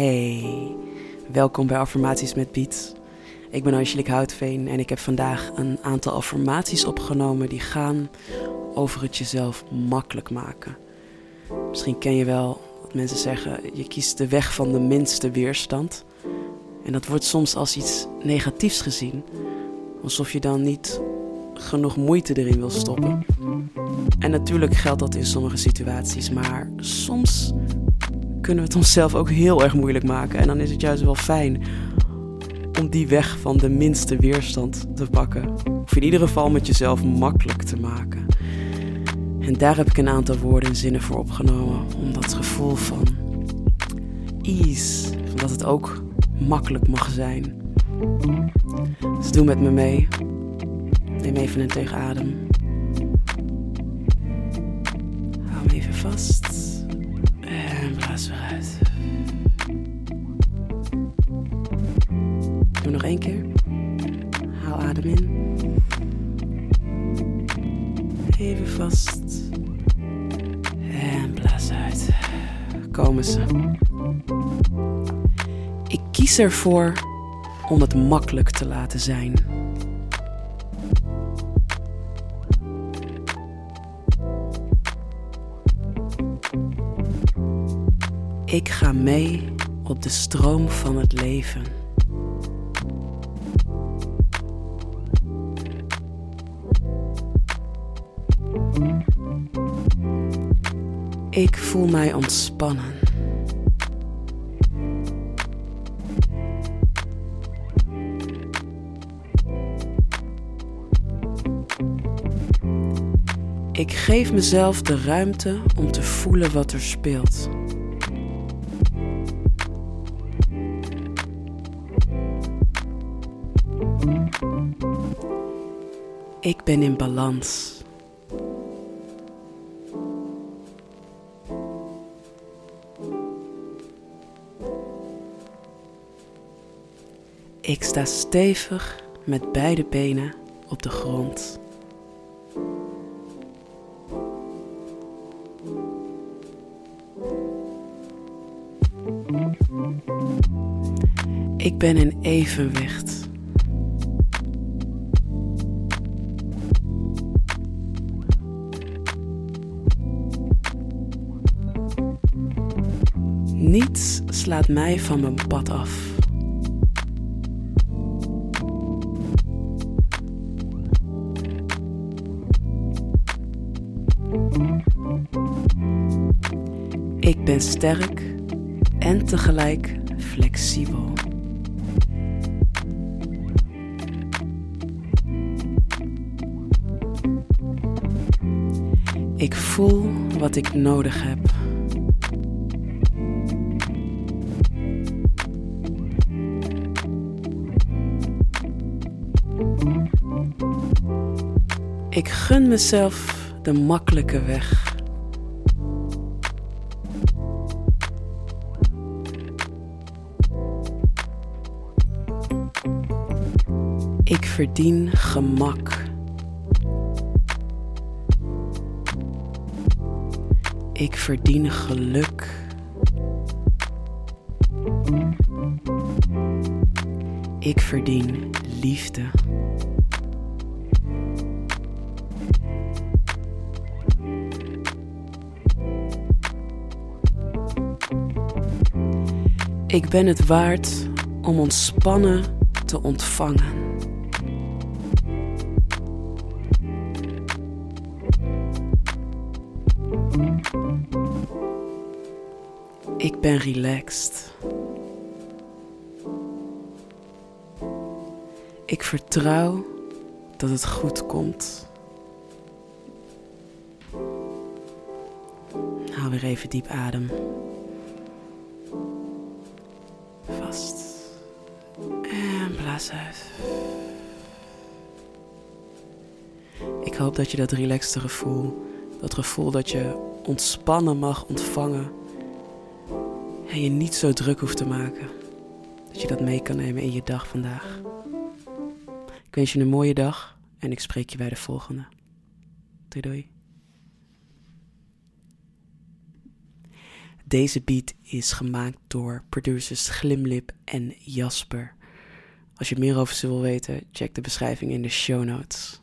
Hey, welkom bij Affirmaties met Piet. Ik ben Angelique Houtveen en ik heb vandaag een aantal affirmaties opgenomen die gaan over het jezelf makkelijk maken. Misschien ken je wel dat mensen zeggen: je kiest de weg van de minste weerstand. En dat wordt soms als iets negatiefs gezien, alsof je dan niet genoeg moeite erin wil stoppen. En natuurlijk geldt dat in sommige situaties, maar soms kunnen we het onszelf ook heel erg moeilijk maken. En dan is het juist wel fijn om die weg van de minste weerstand te pakken. Of in ieder geval met jezelf makkelijk te maken. En daar heb ik een aantal woorden en zinnen voor opgenomen. Om dat gevoel van ease, van dat het ook makkelijk mag zijn. Dus doe met me mee. Neem even een tegenadem. Hou hem even vast. Even vast. En blaas uit. Komen ze. Ik kies ervoor om het makkelijk te laten zijn. Ik ga mee op de stroom van het leven. Ik voel mij ontspannen. Ik geef mezelf de ruimte om te voelen wat er speelt. Ik ben in balans. Ik sta stevig met beide benen op de grond. Ik ben in evenwicht. Niets slaat mij van mijn pad af. Ik ben sterk en tegelijk flexibel. Ik voel wat ik nodig heb. Ik gun mezelf de makkelijke weg. Ik verdien gemak. Ik verdien geluk. Ik verdien liefde. Ik ben het waard om ontspannen te ontvangen. Ik ben relaxed. Ik vertrouw dat het goed komt. Haal weer even diep adem. Vast. En blaas uit. Ik hoop dat je dat relaxte gevoel, dat gevoel dat je ontspannen mag ontvangen en je niet zo druk hoeft te maken. Dat je dat mee kan nemen in je dag vandaag. Ik wens je een mooie dag en ik spreek je bij de volgende. Doei doei. Deze beat is gemaakt door producers Glimlip en Jasper. Als je meer over ze wil weten, check de beschrijving in de show notes.